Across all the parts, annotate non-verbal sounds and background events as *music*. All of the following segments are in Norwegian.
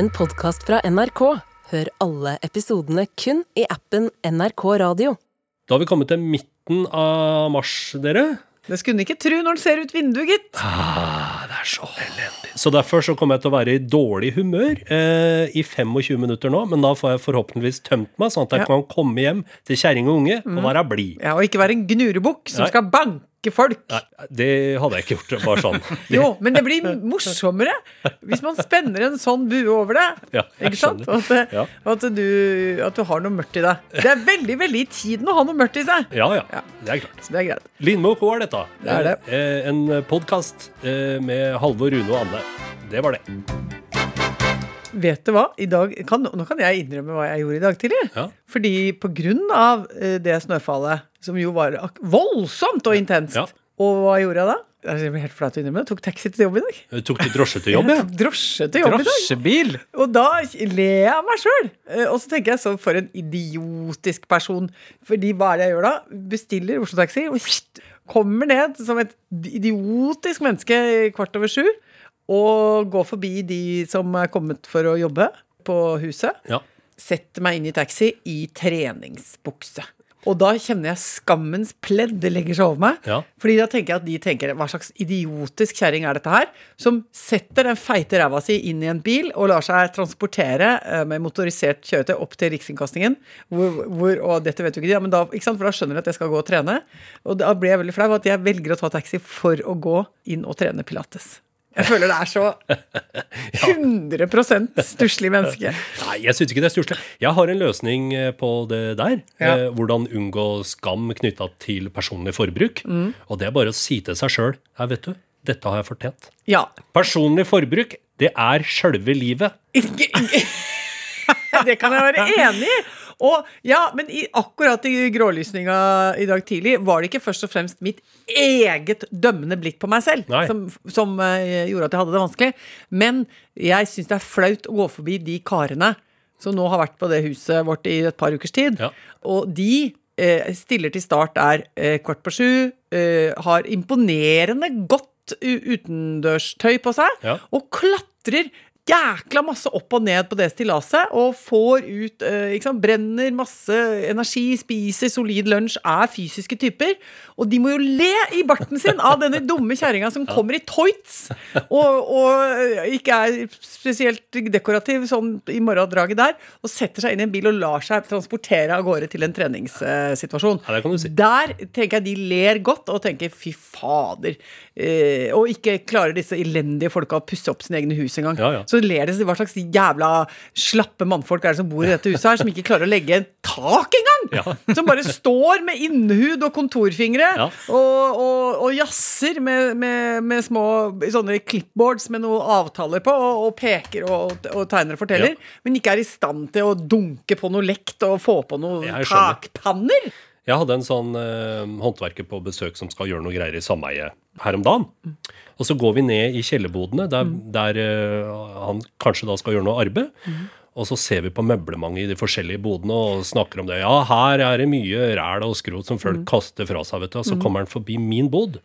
en podkast fra NRK. Hør alle episodene kun i appen NRK Radio. Da har vi kommet til midten av mars, dere. Det skulle en ikke tro når en ser ut vinduet, gitt. Ah, det er så elendig. Så derfor så kommer jeg til å være i dårlig humør eh, i 25 minutter nå, men da får jeg forhåpentligvis tømt meg, sånn at jeg Ja. kan komme hjem til kjerring og unge og være blid. Ja, Og ikke være en gnurebukk som Nei. skal banke folk. Nei, det hadde jeg ikke gjort. Bare sånn. *laughs* Jo, men det blir morsommere hvis man spenner en sånn bue over det. Ja, Ikke sant? Og at, Ja. og at, du, at du har noe mørkt i deg. Det er veldig veldig i tiden å ha noe mørkt i seg. Ja, ja. Ja. Det er klart. Så det er greit. Lindmo, hva er dette? Det er det. Eh, en podkast eh, med Halvor, Rune og Anne. Det var det. Vet du hva? I dag kan, nå kan jeg innrømme hva jeg gjorde i dag tidlig. Ja. Fordi på grunn av eh, det snøfallet, som jo var ak- voldsomt og intenst Ja. Og hva gjorde jeg da? Jeg blir helt flaut å innrømme. Jeg tok taxi til jobb i dag. Jeg Tok du drosje til jobb, *laughs* Jeg ja? tok drosje til jobb i dag. Drosjebil! Og da ler jeg av meg sjøl. Og så tenker jeg så for en idiotisk person. Fordi hva er det jeg gjør da? Bestiller Oslo Taxi kommer ned som et idiotisk menneske kvart over sju. Og går forbi de som er kommet for å jobbe på huset. Ja. Setter meg inn i taxi i treningsbukse. Og da kjenner jeg skammens pledd det legger seg over meg. Ja. Fordi da tenker jeg at de tenker hva slags idiotisk kjerring er dette her? Som setter den feite ræva si inn i en bil og lar seg transportere eh, med motorisert kjøretøy opp til Riksinnkastingen. Hvor, hvor, og dette vet jo ikke de, ja, men da, ikke sant? for da skjønner de at jeg skal gå og trene. Og da blir jeg veldig flau at jeg velger å ta taxi for å gå inn og trene pilates. Jeg føler det er så *laughs* 100% stusslig menneske. Nei, jeg syns ikke det er stusslig. Jeg har en løsning eh, på det der. Ja. Eh, hvordan unngå skam knytta til personlig forbruk. Mm. Og det er bare å si til seg sjøl Her, vet du, dette har jeg fortjent. Ja. Personlig forbruk, det er sjølve livet. *laughs* Det kan jeg være enig i. Og ja, Men i, akkurat i grålysninga i dag tidlig var det ikke først og fremst mitt eget dømmende blikk på meg selv som, som eh, gjorde at jeg hadde det vanskelig. Men jeg syns det er flaut å gå forbi de karene som nå har vært på det huset vårt i et par ukers tid. Ja. Og de eh, stiller til start er eh, kvart på sju, eh, har imponerende godt utendørstøy på seg, Ja. og klatrer jækla masse opp og ned på det stillaset, og får ut eh, ikke sant, Brenner masse energi, spiser solid lunsj, er fysiske typer. Og de må jo le i barten sin av denne dumme kjerringa som kommer i tights og, og ikke er spesielt dekorativ sånn i morgendraget der, og setter seg inn i en bil og lar seg transportere av gårde til en treningssituasjon. Ja, si. Der tenker jeg de ler godt og tenker fy fader. Eh, og ikke klarer disse elendige folka å pusse opp sine egne hus engang. Ja, ja. Så ler de hva slags jævla slappe mannfolk er det som bor i dette huset her, som ikke klarer å legge en tak engang! Ja. *laughs* Som bare står med innhud og kontorfingre Ja. og, og, og jazzer med, med, med små sånne clipboards med noen avtaler på, og, og peker og, tegner og forteller, men ikke er i stand til å dunke på noe lekt og få på noen takpanner. Jeg hadde en sånn eh, håndverker på besøk som skal gjøre noe greier i sameiet her om dagen. Og så går vi ned i kjellerbodene, der, der eh, han kanskje da skal gjøre noe arbeid. Og så ser vi på møblementet i de forskjellige bodene og snakker om det. Ja, her er det mye ræl og skrot som folk kaster fra seg, vet du. Og så kommer han forbi min bod.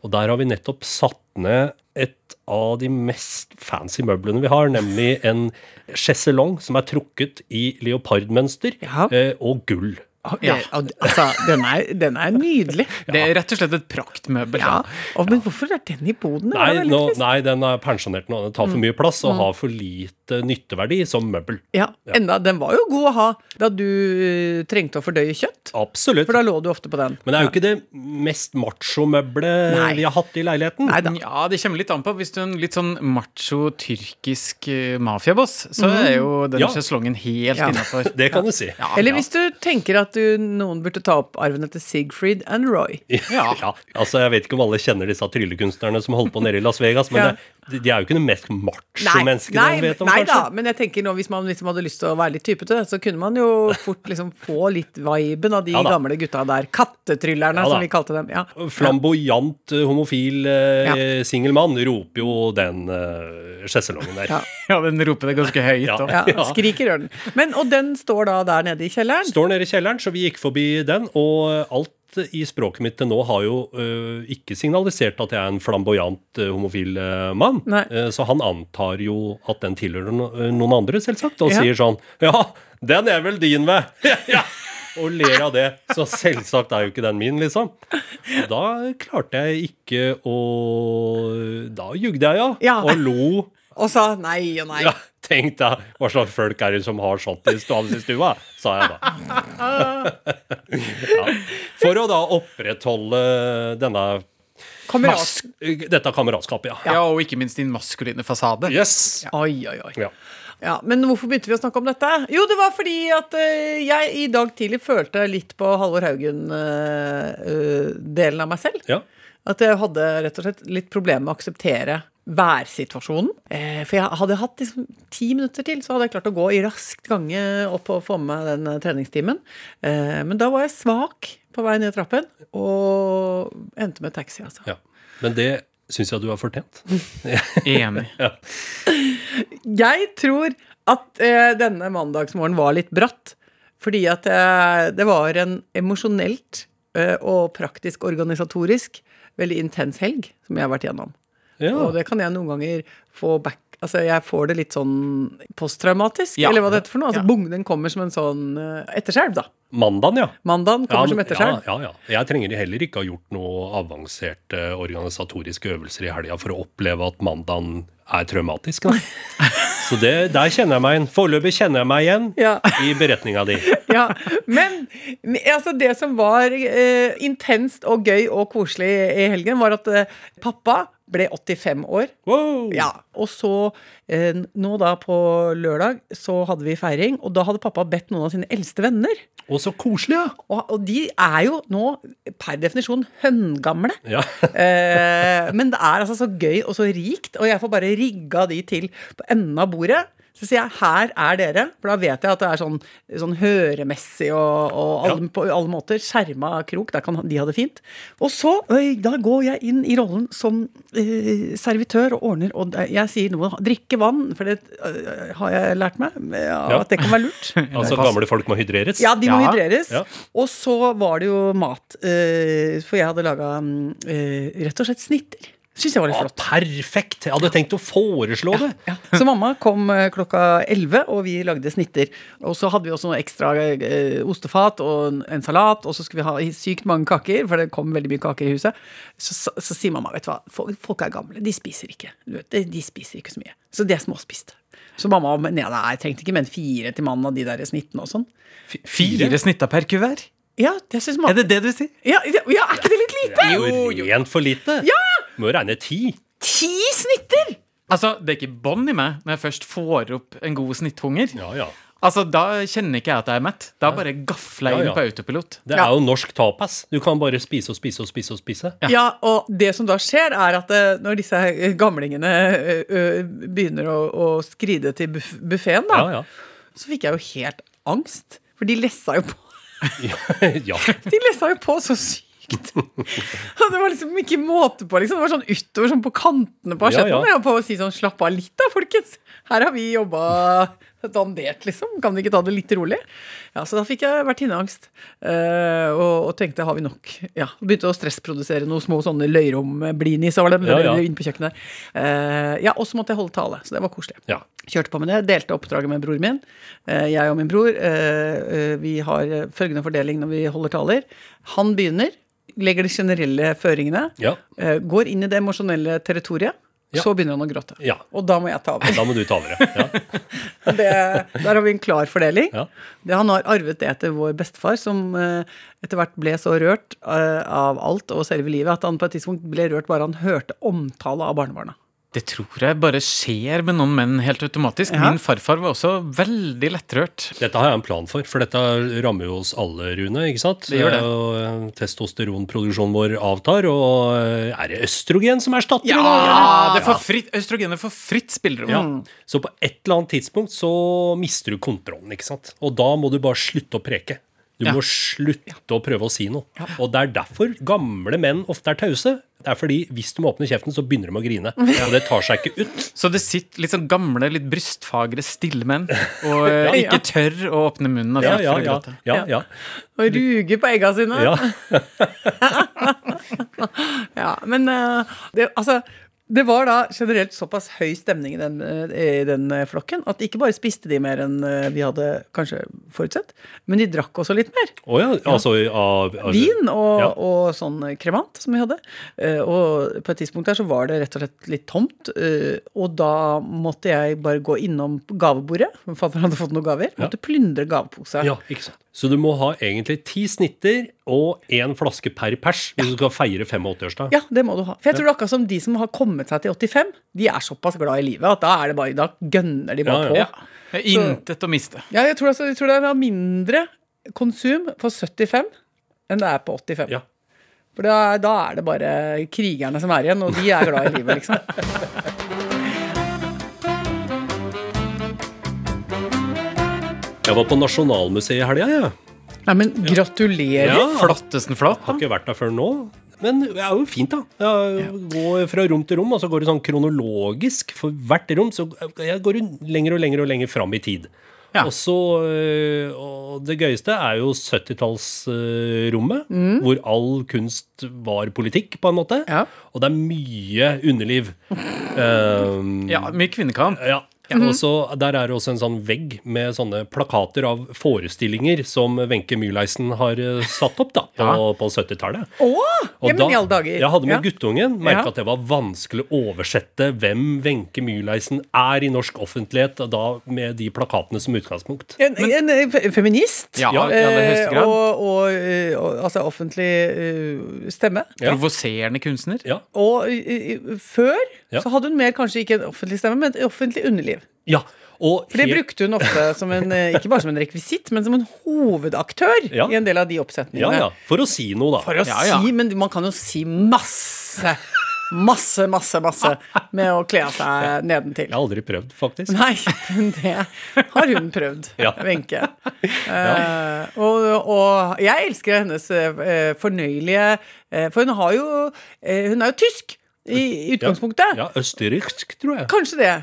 Og der har vi nettopp satt ned et av de mest fancy møblene vi har, nemlig en sjeselong som er trukket i leopardmønster Ja. eh, og gull. Ja. altså, den er, den er nydelig. Det er rett og slett et praktmøbel. Ja. Oh, men hvorfor er den i boden? Nei, nå, nei, den er pensjonert nå. Den tar for mye plass og har for lite nytteverdi som møbel. Ja, enda, Den var jo god å ha da du eh, trengte å fordøye kjøtt. Absolutt. For da lå du ofte på den. Men det er jo ikke det mest macho-møbelet vi har hatt i leiligheten. Neida. Ja, det kommer litt an på. Hvis du er en litt sånn macho tyrkisk eh, mafiaboss, så er jo den Ja. sjeslongen helt Ja. innafor. *laughs* Det kan du si. Ja, Eller hvis du tenker at du, noen burde ta opp arven etter Siegfried and Roy. Ja. altså Jeg vet ikke om alle kjenner disse tryllekunstnerne som holder på nede i Las Vegas, men Ja. det, de er jo ikke noe mest macho-menneskene nei, man vet om, nei kanskje. da, men jeg tenker nå hvis man liksom hadde lyst til å være litt typete, så kunne man jo fort liksom få litt viben av de Ja gamle gutta der. Kattetryllerne, Ja som vi kalte dem. Ja. Flamboyant, eh, homofil eh, Ja. singel mann roper jo den eh, sjeselongen der. Ja. *laughs* Ja, den roper det ganske høyt. Ja. Ja, Ja. skriker gjør den. Men, og den står da der nede i kjelleren. Står nede i kjelleren, så vi gikk forbi den, og alt i språket mitt til nå har jo uh, ikke signalisert at jeg er en flamboyant uh, homofil uh, mann. Så han antar jo at den tilhører no noen andre, selvsagt, og Ja. sier sånn Ja, den er vel din, ved! *laughs* ja. Og ler av det. Så selvsagt er jo ikke den min, liksom. Og da klarte jeg ikke å Da jugde jeg, ja. Ja. Og lo. Og sa nei og nei. Ja, Tenk deg, hva slags folk er det som har sånt i stående i stua, sa jeg da. *laughs* ja. For å da opprettholde denne Kamerat. dette kameratskapet, ja. Ja, og ikke minst din maskuline fasade. Yes. Oi, oi, oi. Ja. Ja, Men hvorfor begynte vi å snakke om dette? Jo, det var fordi at eh, jeg i dag tidlig følte litt på Halvor Haugen-delen av meg selv. ja. At jeg hadde rett og slett litt problemer med å akseptere værsituasjonen. Eh, for jeg hadde hatt liksom ti minutter til, så hadde jeg klart å gå i raskt gange opp og få med meg den eh, treningstimen. Eh, men da var jeg svak på vei ned trappen, og endte med taxi, altså. ja. Men det syns jeg du har fortjent. *laughs* *laughs* Enig. Jeg tror at denne mandagsmorgenen var litt bratt. Fordi at det var en emosjonelt og praktisk organisatorisk veldig intens helg som jeg har vært gjennom. Ja. Og det kan jeg noen ganger få back Altså, jeg får det litt sånn posttraumatisk, Ja. eller hva det heter for noe. Altså, Ja. Bong, den kommer som en sånn uh, etterskjelv, da. Mandagen, ja. Mandagen kommer som etterskjelv. Ja, ja, ja. Jeg trenger heller ikke ha gjort noe avanserte organisatoriske øvelser i helga for å oppleve at mandagen er traumatisk. *laughs* Så det, der kjenner jeg meg igjen. Foreløpig kjenner jeg meg igjen Ja. i beretninga di. *laughs* ja, men men, altså det som var eh, intenst og gøy og koselig i helgen, var at eh, pappa ble 85 år. Wow! Ja, Og så, eh, nå da på lørdag, så hadde vi feiring, og da hadde pappa bedt noen av sine eldste venner. Og så koselig, ja. Og, og de er jo nå per definisjon høngamle. ja. *laughs* Eh, men det er altså så gøy og så rikt, og jeg får bare rigga de til på enden av bordet. Så sier jeg 'her er dere', for da vet jeg at det er sånn, sånn høremessig og, og alle, på alle måter skjerma krok. Der kan de ha det fint. Og så, øy, da går jeg inn i rollen som eh, servitør og ordner, og jeg sier noe 'drikke vann', for det øh, har jeg lært meg, ja, Ja. at det kan være lurt. *laughs* Altså gamle folk må hydreres. Ja, de må Ja. hydreres. Ja. Og så var det jo mat. eh, for jeg hadde laga rett og slett snitter. Syns jeg var litt flott. flott. perfekt! Jeg hadde tenkt å foreslå det. Ja. Så mamma kom eh, klokka 11, og vi lagde snitter. Og så hadde vi også noe ekstra eh, ostefat og en, en salat, og så skulle vi ha sykt mange kaker, for det kom veldig mye kaker i huset. Så, så, så sier mamma, vet du hva, folk, er gamle, de spiser ikke. Du vet, de, de spiser ikke så mye. Så de er småspist. Så mamma nei, nei, jeg trengte ikke men fire til mannen av de der snittene og sånn. Fire snitter per kuvert? Ja, det synes mamma. Er det det du sier? Ja, ja, ja, er ikke det litt lite? Det er jo rent for lite. Ja! Må jo regne ti. Ti snitter! Altså, Det er ikke bånd i meg når jeg først får opp en god snitthunger. Ja, ja. Altså, Da kjenner ikke jeg at jeg er mett. Da bare gafler jeg Ja, inn ja. på autopilot. Det Ja. er jo norsk tapas. Du kan bare spise og spise og spise og spise. Ja. og det som da skjer, er at eh, når disse gamlingene eh, eh, begynner å, å skride til buff buffeen, da, Ja, ja. så fikk jeg jo helt angst. For de lessa jo på *laughs* ja. *laughs* De lessa jo på så sykt. *laughs* Og det var liksom ikke måte på, liksom. Det var sånn utover sånn på kantene på asjetten. ja. ja. På å si sånn slapp av litt da, folkens. Her har vi jobba dandert, liksom. Kan vi ikke ta det litt rolig? Ja, Så da fikk jeg vertinneangst. Uh, og, og tenkte har vi nok? Ja, Begynte å stressprodusere noen små sånne løyrom-blinis over dem. Ja, ja. Inn på kjøkkenet. Uh, ja, og så måtte jeg holde tale, så det var koselig. ja. Kjørte på med det, delte oppdraget med broren min. Uh, Jeg og min bror. Vi har følgende fordeling når vi holder taler. Han begynner, legger de generelle føringene, Ja. eh, går inn i det emosjonelle territoriet. Ja. Så begynner han å gråte. Ja. Og da må jeg ta over. Da må du ta over. Ja. *laughs* Det, der har vi en klar fordeling. Ja. Det, han har arvet det etter vår bestefar, som eh, etter hvert ble så rørt eh, av alt og selve livet at han på et tidspunkt ble rørt bare han hørte omtale av barnebarna. Det tror jeg bare skjer med noen menn helt automatisk. Ja. Min farfar var også veldig lettrørt. Dette har jeg en plan for, for dette rammer jo oss alle, Rune. ikke sant? Det gjør det. Og eh, testosteronproduksjonen vår avtar, og eh, er det østrogen som erstatter Ja! det? Ja, Det får fritt, østrogenet får fritt spillerom. Ja. Så på et eller annet tidspunkt så mister du kontrollen, ikke sant? Og da må du bare slutte å preke. Du må slutte å prøve å si noe. Og det er derfor gamle menn ofte er tause. Det er fordi hvis du må åpne kjeften, så begynner de å grine. Og det tar seg ikke ut. Så det sitter litt sånn gamle, litt brystfagre, stille menn og *laughs* Ja. ikke tør å åpne munnen. av Ja, frykt ja, for å ja. gråte. ja, ja. Og ruger på egga sine. ja. *laughs* Ja, men eh, det, altså det var da generelt såpass høy stemning i den, eh, i den eh, flokken at ikke bare spiste de mer enn eh, vi hadde kanskje forutsett, men de drakk også litt mer. Oh ja. Altså av, av Vin og, Ja. og sånn kremant som vi hadde. Og på et tidspunkt der så var det rett og slett litt tomt. Og da måtte jeg bare gå innom gavebordet. Fatter'n hadde fått noen gaver. Måtte plyndre gavepose. Ja, ikke sant. Så du må ha egentlig ti snitter og én flaske per pers hvis du skal feire 85-årsdag. Ja, det må du ha. For jeg tror det er akkurat som de som har kommet seg til 85, de er såpass glad i livet at da er det bare, da gønner de bare Ja, ja. på. Er Intet å miste. Ja, jeg tror, altså, jeg tror det er mindre konsum på 75 enn det er på 85. Ja. For da, da er det bare krigerne som er igjen, og de er glad i livet, liksom. *laughs* Jeg var på Nasjonalmuseet i helga, jeg. Nei, men gratulerer. Ja. Flottesten flatt. Har ikke vært der før nå. Men det er jo fint, da. Går fra rom til rom, og så går det sånn kronologisk. For hvert rom så går lenger og lenger og lenger fram i tid. Ja. Og så øh, Og det gøyeste er jo 70-tallsrommet, Mm. hvor all kunst var politikk, på en måte. Ja. Og det er mye underliv. *laughs* Um, Ja, mye kvinnekamp. ja. Og så Der er det også en sånn vegg med sånne plakater av forestillinger som Wenche Myhleisen har eh, satt opp da, på, Ja. på 70-tallet. Å! Og Ja, men i alle dager. Jeg hadde med Ja. guttungen. Merka Ja. at det var vanskelig å oversette hvem Wenche Myhleisen er i norsk offentlighet, og da med de plakatene som utgangspunkt. En, men, en feminist. Ja, Eh. Og, og, eh, og altså offentlig uh, stemme. Ja. Provoserende kunstner. Ja. Og eh, eh, før Ja. så hadde hun mer kanskje ikke en offentlig stemme, men et offentlig underliv. Ja. Og For det brukte hun ofte som en, eh, ikke bare som en rekvisitt, men som en hovedaktør Ja. i en del av de oppsetningene. ja, ja. For å si noe, da. For å Ja, ja. si, men man kan jo si masse, masse, masse, masse med å kle av seg nedentil. Jeg har aldri prøvd, faktisk. Nei, det har hun prøvd, Ja. Wenche. Eh, og, og jeg elsker hennes uh, fornøyelige uh, For hun har jo Hun er jo tysk i, utgangspunktet. Ja, østerriksk, tror jeg. Kanskje det.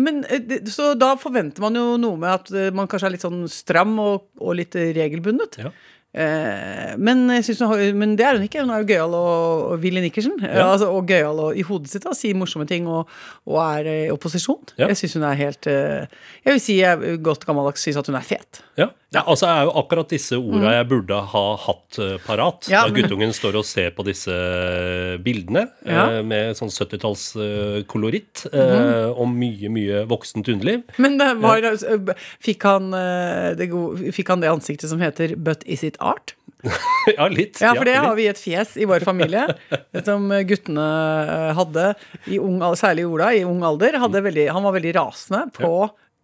Men, eh, så da forventer man jo noe med at eh, man kanskje er litt sånn stram og, og litt regelbundet. Ja. Eh, men, jeg hun men det er hun ikke. Hun er jo gøyal og, og Willy Nikkersen. Ja. Altså, og gøyal i hodet sitt da, sier morsomme ting og, og er eh, i opposisjon. Ja. Jeg syns hun er helt eh, Jeg vil si jeg godt gammeldags syns at hun er fet. Ja. ja, altså er jo akkurat disse orda jeg burde ha hatt eh, parat Mm. Da guttungen står og ser på disse eh, bildene eh, med sånn 70-tallskoloritt Mhm. eh, og mye, mye voksent underliv. Men det var, eh, fikk, han, eh, det gode, fikk han det ansiktet som heter 'But is it art'? *laughs* ja, litt. Ja, for det har vi et fjes i vår familie *laughs* som guttene eh, hadde, i ung, særlig Ola, i ung alder. Hadde veldig, han var veldig rasende på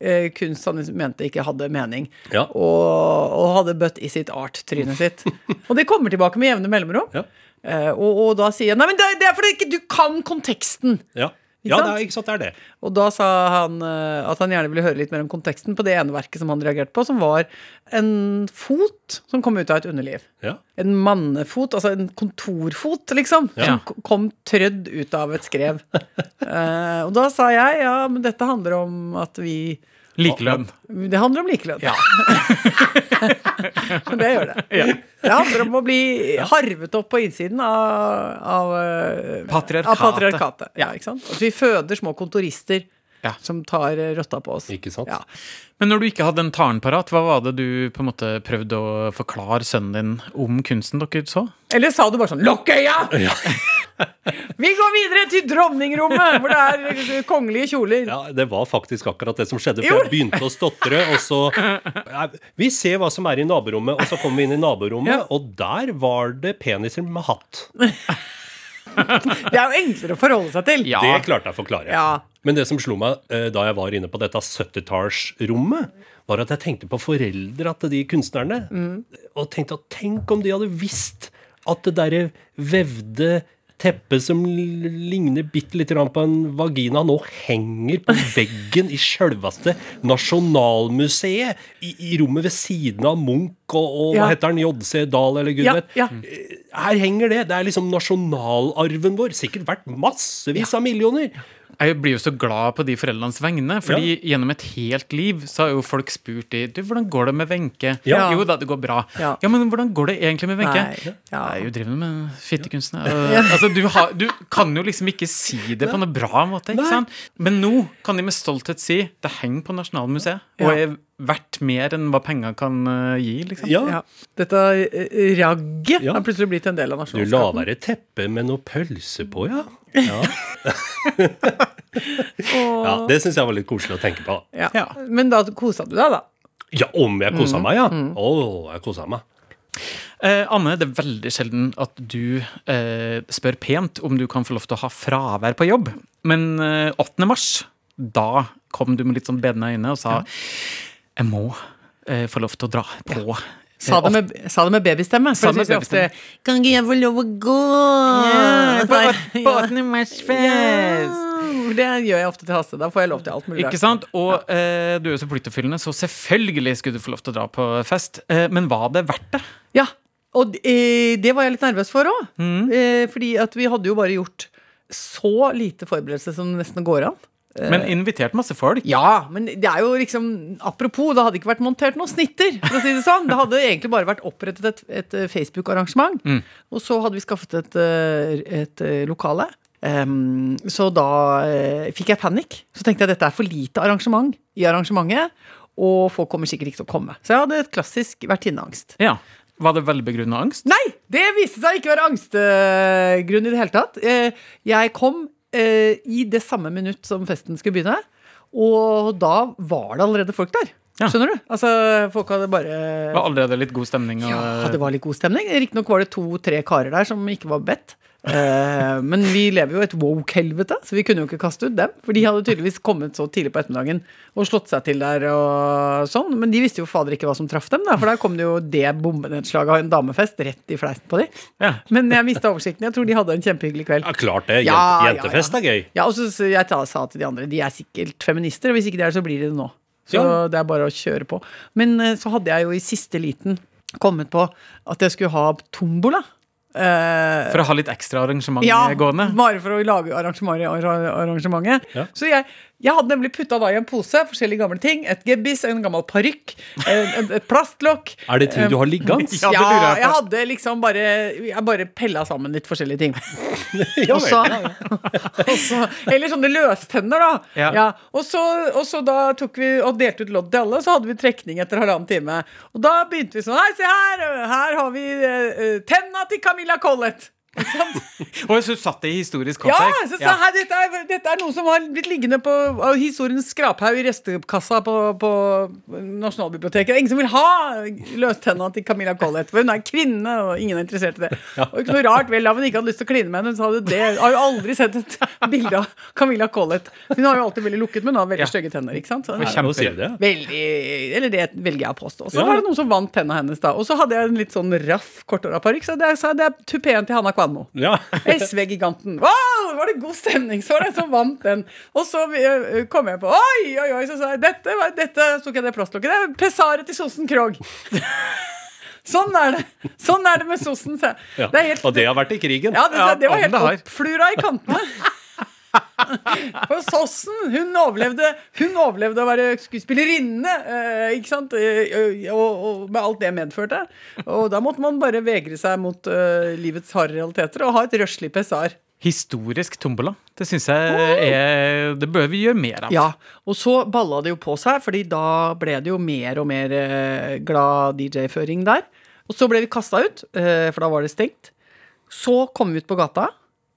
eh, kunst han mente ikke hadde mening. Ja. Og, og hadde bøtt i sitt art'-trynet sitt. *laughs* og det kommer tilbake med jevne mellomrom. Ja. Eh, og, og da sier jeg nei, men det, det er fordi ikke du kan konteksten. Ja, Ikke ja sant? det er, ikke sant, det er det. Og da sa han eh, at han gjerne ville høre litt mer om konteksten på det ene verket som han reagerte på, som var en fot som kom ut av et underliv. Ja. En mannefot, altså en kontorfot, liksom, Ja. som kom trødd ut av et skrev. uh, *laughs* og da sa jeg ja, men dette handler om at vi Likelønn. Det handler om likelønn. Ja. *laughs* det gjør det. Det handler om å bli harvet opp på innsiden av, av, eh, Patriarkatet. av patriarkatet. Ja, ikke sant? At vi føder små kontorister Ja. som tar eh, rotta på oss. Ikke sant? Ja. Men når du ikke hadde en taren parat, hva var det du på en måte prøvde å forklare sønnen din om kunsten dere så? Eller sa du bare sånn 'lukk øya'! *laughs* Vi går videre til dronningrommet, hvor det er kongelige kjoler. Ja, det var faktisk akkurat det som skjedde. For jeg begynte å stotre, og så ja, Vi ser hva som er i naborommet, og så kommer vi inn i naborommet, Ja. og der var det peniser med hatt. *laughs* Det er jo enklere å forholde seg til. Ja. Det klarte jeg å forklare. Ja. Men det som slo meg eh, da jeg var inne på dette 70-tallsrommet, var at jeg tenkte på foreldra til de kunstnerne. Og tenkte at tenk om de hadde visst at det derre vevde teppe som ligner bitte lite grann på en vagina, nå henger på veggen i sjølveste Nasjonalmuseet. I, I rommet ved siden av Munch og, og Ja. hva heter han, JC Dahl eller gud Ja, vet. ja. Her henger det. Det er liksom nasjonalarven vår. Sikkert verdt massevis av millioner. Jeg blir jo så glad på de foreldrenes vegne, fordi gjennom et helt liv så har jo folk spurt de Du, hvordan går det med Wenche? Ja. Jo da, det går bra. Ja. Ja, men hvordan går det egentlig med Wenche? Ja. Jeg er jo drivende med fittekunstene. jeg. *laughs* Altså, du, har, du kan jo liksom ikke si det på noe bra måte. ikke Nei. sant? Men nå kan de med stolthet si det henger på Nasjonalmuseet og Ja. Er verdt mer enn hva penger kan eh, gi. liksom. Ja. Ja. Dette eh, ragget Ja. har plutselig blitt en del av Du nasjonalskatten. la være teppe med noe pølse på, ja? Ja, *laughs* ja Det syns jeg var litt koselig å tenke på. Ja. Ja. Men da kosa du deg, da. Ja, om jeg kosa meg, ja. Å, jeg kosa meg. Eh, Anne, det er veldig sjelden at du eh, spør pent om du kan få lov til å ha fravær på jobb. Men eh, 8. mars, da kom du med litt sånn bedende øyne og sa jeg må eh, få lov til å dra på. Ja. Sa det med, sa det med babystemme. For det sier ofte Kan ikke jeg få lov å gå? på, på 8. mars-fest! Ja, Det gjør jeg ofte til Hasse. Da får jeg lov til alt mulig. Ikke sant? Og eh, du er jo så pliktoppfyllende, så selvfølgelig skulle du få lov til å dra på fest. Eh, men var det verdt det? Ja. Og eh, det var jeg litt nervøs for òg. Mm. Eh, fordi at vi hadde jo bare gjort så lite forberedelse som det nesten går an. Men invitert masse folk. Ja, men det er jo liksom Apropos, det hadde ikke vært montert noen snitter, for å si det sånn. Det hadde egentlig bare vært opprettet et, et eh, Facebook-arrangement. Mm. Og så hadde vi skaffet et, eh, et eh, lokale. Um, så da uh, fikk jeg panikk. Så tenkte jeg dette er for lite arrangement i arrangementet. Og folk kommer sikkert ikke til å komme. Så jeg hadde et klassisk vertinneangst. Ja. Var det velbegrunna angst? Nei! Det viste seg ikke å være angstgrunn i det hele tatt. Jeg kom eh, i det samme minutt som festen skulle begynne, og da var det allerede folk der. Ja. Skjønner du? Altså, folk hadde bare Det var allerede litt god stemning? Og, Ja, det var litt god stemning. Riktignok var det to-tre karer der som ikke var bedt. Eh, men vi lever jo et woke-helvete, så vi kunne jo ikke kaste ut dem. For de hadde tydeligvis kommet så tidlig på ettermiddagen og slått seg til der og sånn. Men de visste jo fader ikke hva som traff dem, da, for der kom det jo det bombenedslaget av en damefest rett i fleisen på de. Ja. Men jeg mista oversikten. Jeg tror de hadde en kjempehyggelig kveld. Ja, klart det. Jente, Ja, jentefest er gøy. Ja, og så så jeg ta- sa til de andre De er sikkert feminister, og hvis ikke de er det, så blir de det nå. Så det er bare å kjøre på. Men eh, så hadde jeg jo i siste liten kommet på at jeg skulle ha tombola. Eh, For å ha litt ekstra arrangement ja, gående? bare for å lage arrangementet. arra- arrangementet. Ja. Så jeg, jeg hadde nemlig putta da i en pose forskjellige gamle ting. Et gebbis, en gammel parykk, et, plastlokk. Er det ting du har liggende? *laughs* Ja, ja, jeg jeg hadde liksom bare Jeg bare pella sammen litt forskjellige ting. *laughs* Ja, *laughs* Og så, eller sånne løstenner, da. Ja. Og, så, og så da tok vi og delte ut lodd til alle, så hadde vi trekning etter halvannen time. Og da begynte vi sånn Hei, se her! Her har vi uh, tenna til Camilla Collett. *laughs* Og så satt det i historisk Ja, kontekst? så, så her, dette, er, dette er noe som har blitt liggende på av historiens skraphaug i restekassa på, på Nasjonalbiblioteket. Det er ingen som vil ha løstenna til Camilla Collett, for hun er kvinne, og ingen er interessert i det. *laughs* Og ikke noe rart vel, da hun ikke hadde lyst til å kline med henne, så hadde det Har jo aldri sett et bilde av Camilla Collett. Hun har jo alltid veldig lukket, men hun har veldig Ja. stygge tenner, ikke sant? Så Ja, er sier det. Veldig Eller det velger jeg å påstå. Så Ja. var det noen som vant tenna hennes, da. Og så hadde jeg en litt sånn raff, korthåra parykk, så det, så det er tupeen til Hanna Kvanmo. Ja. *laughs* SV-giganten. Wow, var det god stemning? Så var det en som vant den. Og så eh, kom jeg på Oi, oi, oi, så sa jeg dette, dette tok jeg det plastlokket. Det er Pesaret til Sosen Krog. *laughs* Sånn er det. Sånn er det med sossen. Ja. Det er helt Og det har vært i krigen. ja, det, det var helt oppflura i kantene. *laughs* For Sossen, hun overlevde Hun overlevde å være skuespillerinne, eh, ikke sant? Eh, og, og med alt det medførte. Og da måtte man bare vegre seg mot uh, livets harde realiteter og ha et røslig pesar. Historisk tombola. Det syns jeg er Det bør vi gjøre mer av. Ja, og så balla det jo på seg, fordi da ble det jo mer og mer glad DJ-føring der. Og så ble vi kasta ut, for da var det stengt. Så kom vi ut på gata.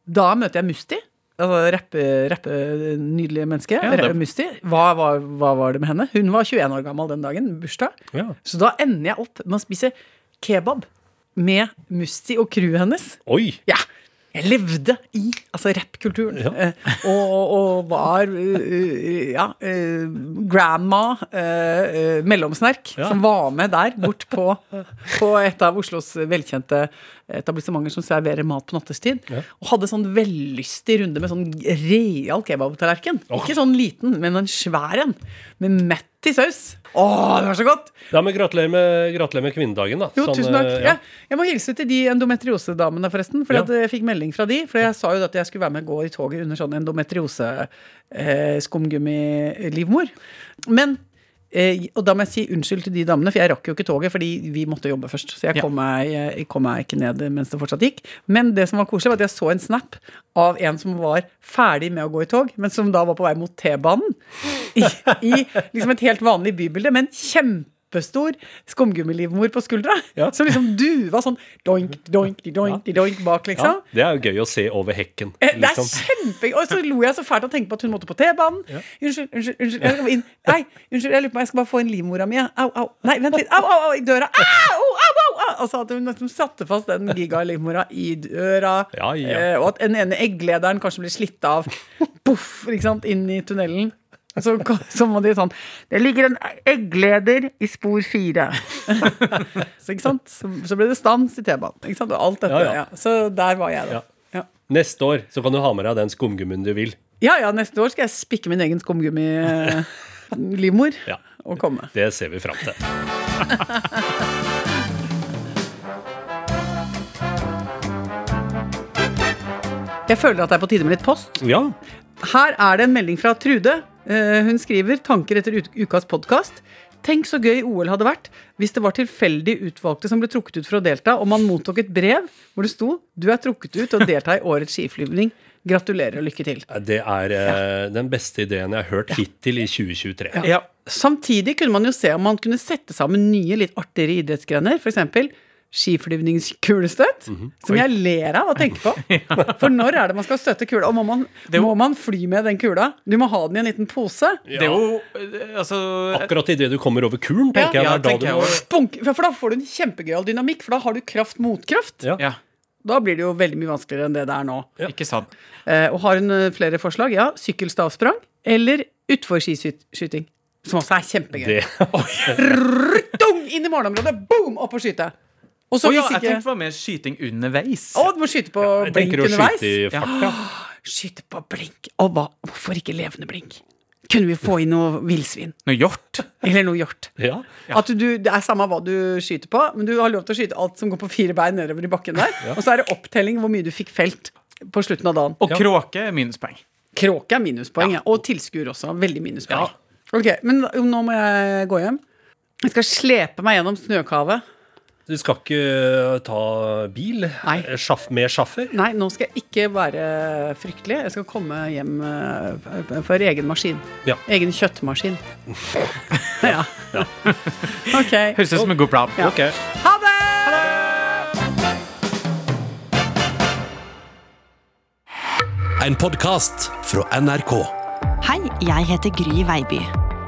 Da møter jeg Musti. Altså rappe, rappe nydelige menneske. Ja, det- Musti. Hva, var- hva var det med henne? Hun var 21 år gammel den dagen. Bursdag. Ja. Så da ender jeg opp med å spise kebab med Musti og crewet hennes. Oi! Ja. Jeg levde i altså rappkulturen. Ja. eh, og, og, var eh, ja, eh, grandma, mellomsnerk, Ja. som var med der, bort på, på et av Oslos velkjente etablissementer som serverer mat på nattestid. Og hadde sånn vellystig runde med sånn real kebabtallerken. Ikke sånn liten, men en svær en. Med mett i saus. Å, det var så godt! Ja, men gratulerer med, gratulerer med kvinnedagen, da. Jo, Sånn, tusen takk. eh, Ja. Jeg må hilse til de endometriosedamene, forresten. For Ja. jeg fikk melding fra de. For jeg sa jo at jeg skulle være med og gå i toget under sånn endometriose-skumgummi-livmor. Men eh, Og da må jeg si unnskyld til de damene, for jeg rakk jo ikke toget fordi vi måtte jobbe først. Så jeg Ja. kom, meg, jeg kom meg ikke ned mens det fortsatt gikk. Men det som var koselig, var at jeg så en snap av en som var ferdig med å gå i tog, men som da var på vei mot T-banen. I, I liksom et helt vanlig bybilde, men kjempestor skumgummilivmor på skuldra. Ja. *laughs* Som liksom duva sånn doink, doink, doink, doink bak, Ja, liksom. det er jo gøy å se over hekken. Liksom. Det er Liksom. kjempegøy! Og så lo jeg så fælt av å tenke på at hun måtte på T-banen. Unnskyld, unnskyld, unnskyld. Jeg skal inn. Nei, unnskyld, jeg lurer på, meg, jeg skal bare få inn livmora mi. Au, au. Nei, vent litt. Au, au, au, i døra. Au, au, au, au. Altså at hun liksom satte fast den gigalivmora i døra. Ja, ja. Eh, og at den ene egglederen kanskje blir slitt av. *laughs* Poff, ikke sant, inn i tunnelen. *laughs* Så, så må de sånn Det ligger en eggleder i spor fire. *laughs* så, ikke sant? Så, så ble det stans i T-banen. Ikke sant? Og alt dette. Ja, Ja, ja. Så der var jeg, da. Neste år så kan du ha med deg den skumgummien du vil. Ja, ja, neste år skal jeg spikke min egen skumgummi-livmor *laughs* Ja. og komme. Det ser vi fram til. Jeg føler at det er på tide med litt post. Ja. Her er det en melding fra Trude. Eh, Hun skriver 'Tanker etter ukas podkast'. Tenk så gøy OL hadde vært hvis det var tilfeldig utvalgte som ble trukket ut for å delta, og man mottok et brev hvor det sto 'Du er trukket ut til å delta i årets skiflyvning'. Gratulerer og lykke til. Det er eh, den beste ideen jeg har hørt hittil i 2023. Ja. Samtidig kunne man jo se om man kunne sette sammen nye, litt artigere idrettsgrener. F.eks. skiflyvningskulestøt, som jeg ler av å tenke på. *laughs* For når er det man skal støtte kula? Og må man, jo- må man fly med den kula? Du må ha den i en liten pose. Det er jo eh, Altså Akkurat idet du kommer over kulen, tenker Ja, jeg. Ja, da tenker da jeg må. Spunk, for da får du en kjempegøyal dynamikk, for da har du kraft mot kraft. Ja. Ja, Da blir det jo veldig mye vanskeligere enn det det er nå. ikke sant. Eh, og har hun eh, flere forslag? Ja, sykkelstavsprang eller utforskiskyting. Som også er kjempegøy. det. *laughs* Inn i morgenområdet, boom, opp og skyte. Og så Å ja, hvis jeg ikke tenkte det var mer skyting underveis. Å, du må skyte på Jeg blink underveis. skyte ja. Skyte på blink. Og hva? Hvorfor ikke levende blink? Kunne vi få inn noe villsvin? Noe hjort. Eller noe hjort? Ja. At du, det er samme hva du skyter på, men du har lov til å skyte alt som går på fire bein nedover i bakken der. Og så er det opptelling hvor mye du fikk felt på slutten av dagen. Og kråke er minuspoeng. Kråke er minuspoeng, ja. Og tilskuer også. Veldig minuspoeng. Ok, Men nå må jeg gå hjem. Jeg skal slepe meg gjennom snøkavet. Du skal ikke ta bil Nei. Med sjaffer? Nei, nå skal jeg ikke være fryktelig. Jeg skal komme hjem eh, for egen maskin. Ja. Egen kjøttmaskin. *laughs* ja. *laughs* Ok. Høres ut som en god plan. Ja. Ok. Ha det! En podkast fra NRK. Hei, jeg heter Gry Veiby.